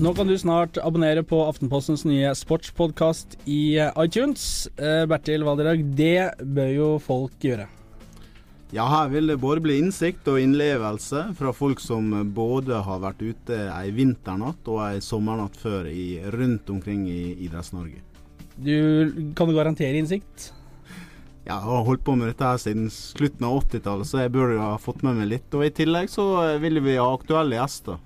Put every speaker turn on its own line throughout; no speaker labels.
Nå kan du snart abonnere på Aftenpostens nye sportspodkast i eh, iTunes. Eh, Bertil Valderhaug, det bør jo folk gjøre.
Ja, her vil det både bli innsikt og innlevelse fra folk som både har vært ute ei vinternatt og ei sommernatt før i, rundt omkring i Idretts-Norge.
Du, kan du garantere innsikt?
Jeg har holdt på med dette her siden slutten av 80-tallet, så jeg burde ha fått med meg litt. Og i tillegg så vil vi ha aktuelle gjester.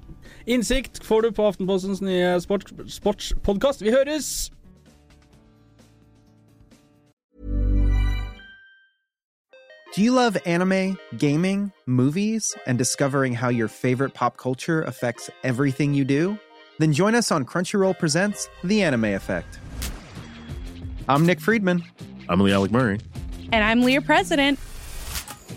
Innsikt får du på Aftenpostens nye sport, sportspodkast. Vi høres!
Do you love anime, gaming, movies, and discovering how your favorite pop culture affects everything you do? Then join us on Crunchyroll Presents The Anime Effect. I'm Nick Friedman.
I'm Lee Alec Murray.
And I'm Leah President.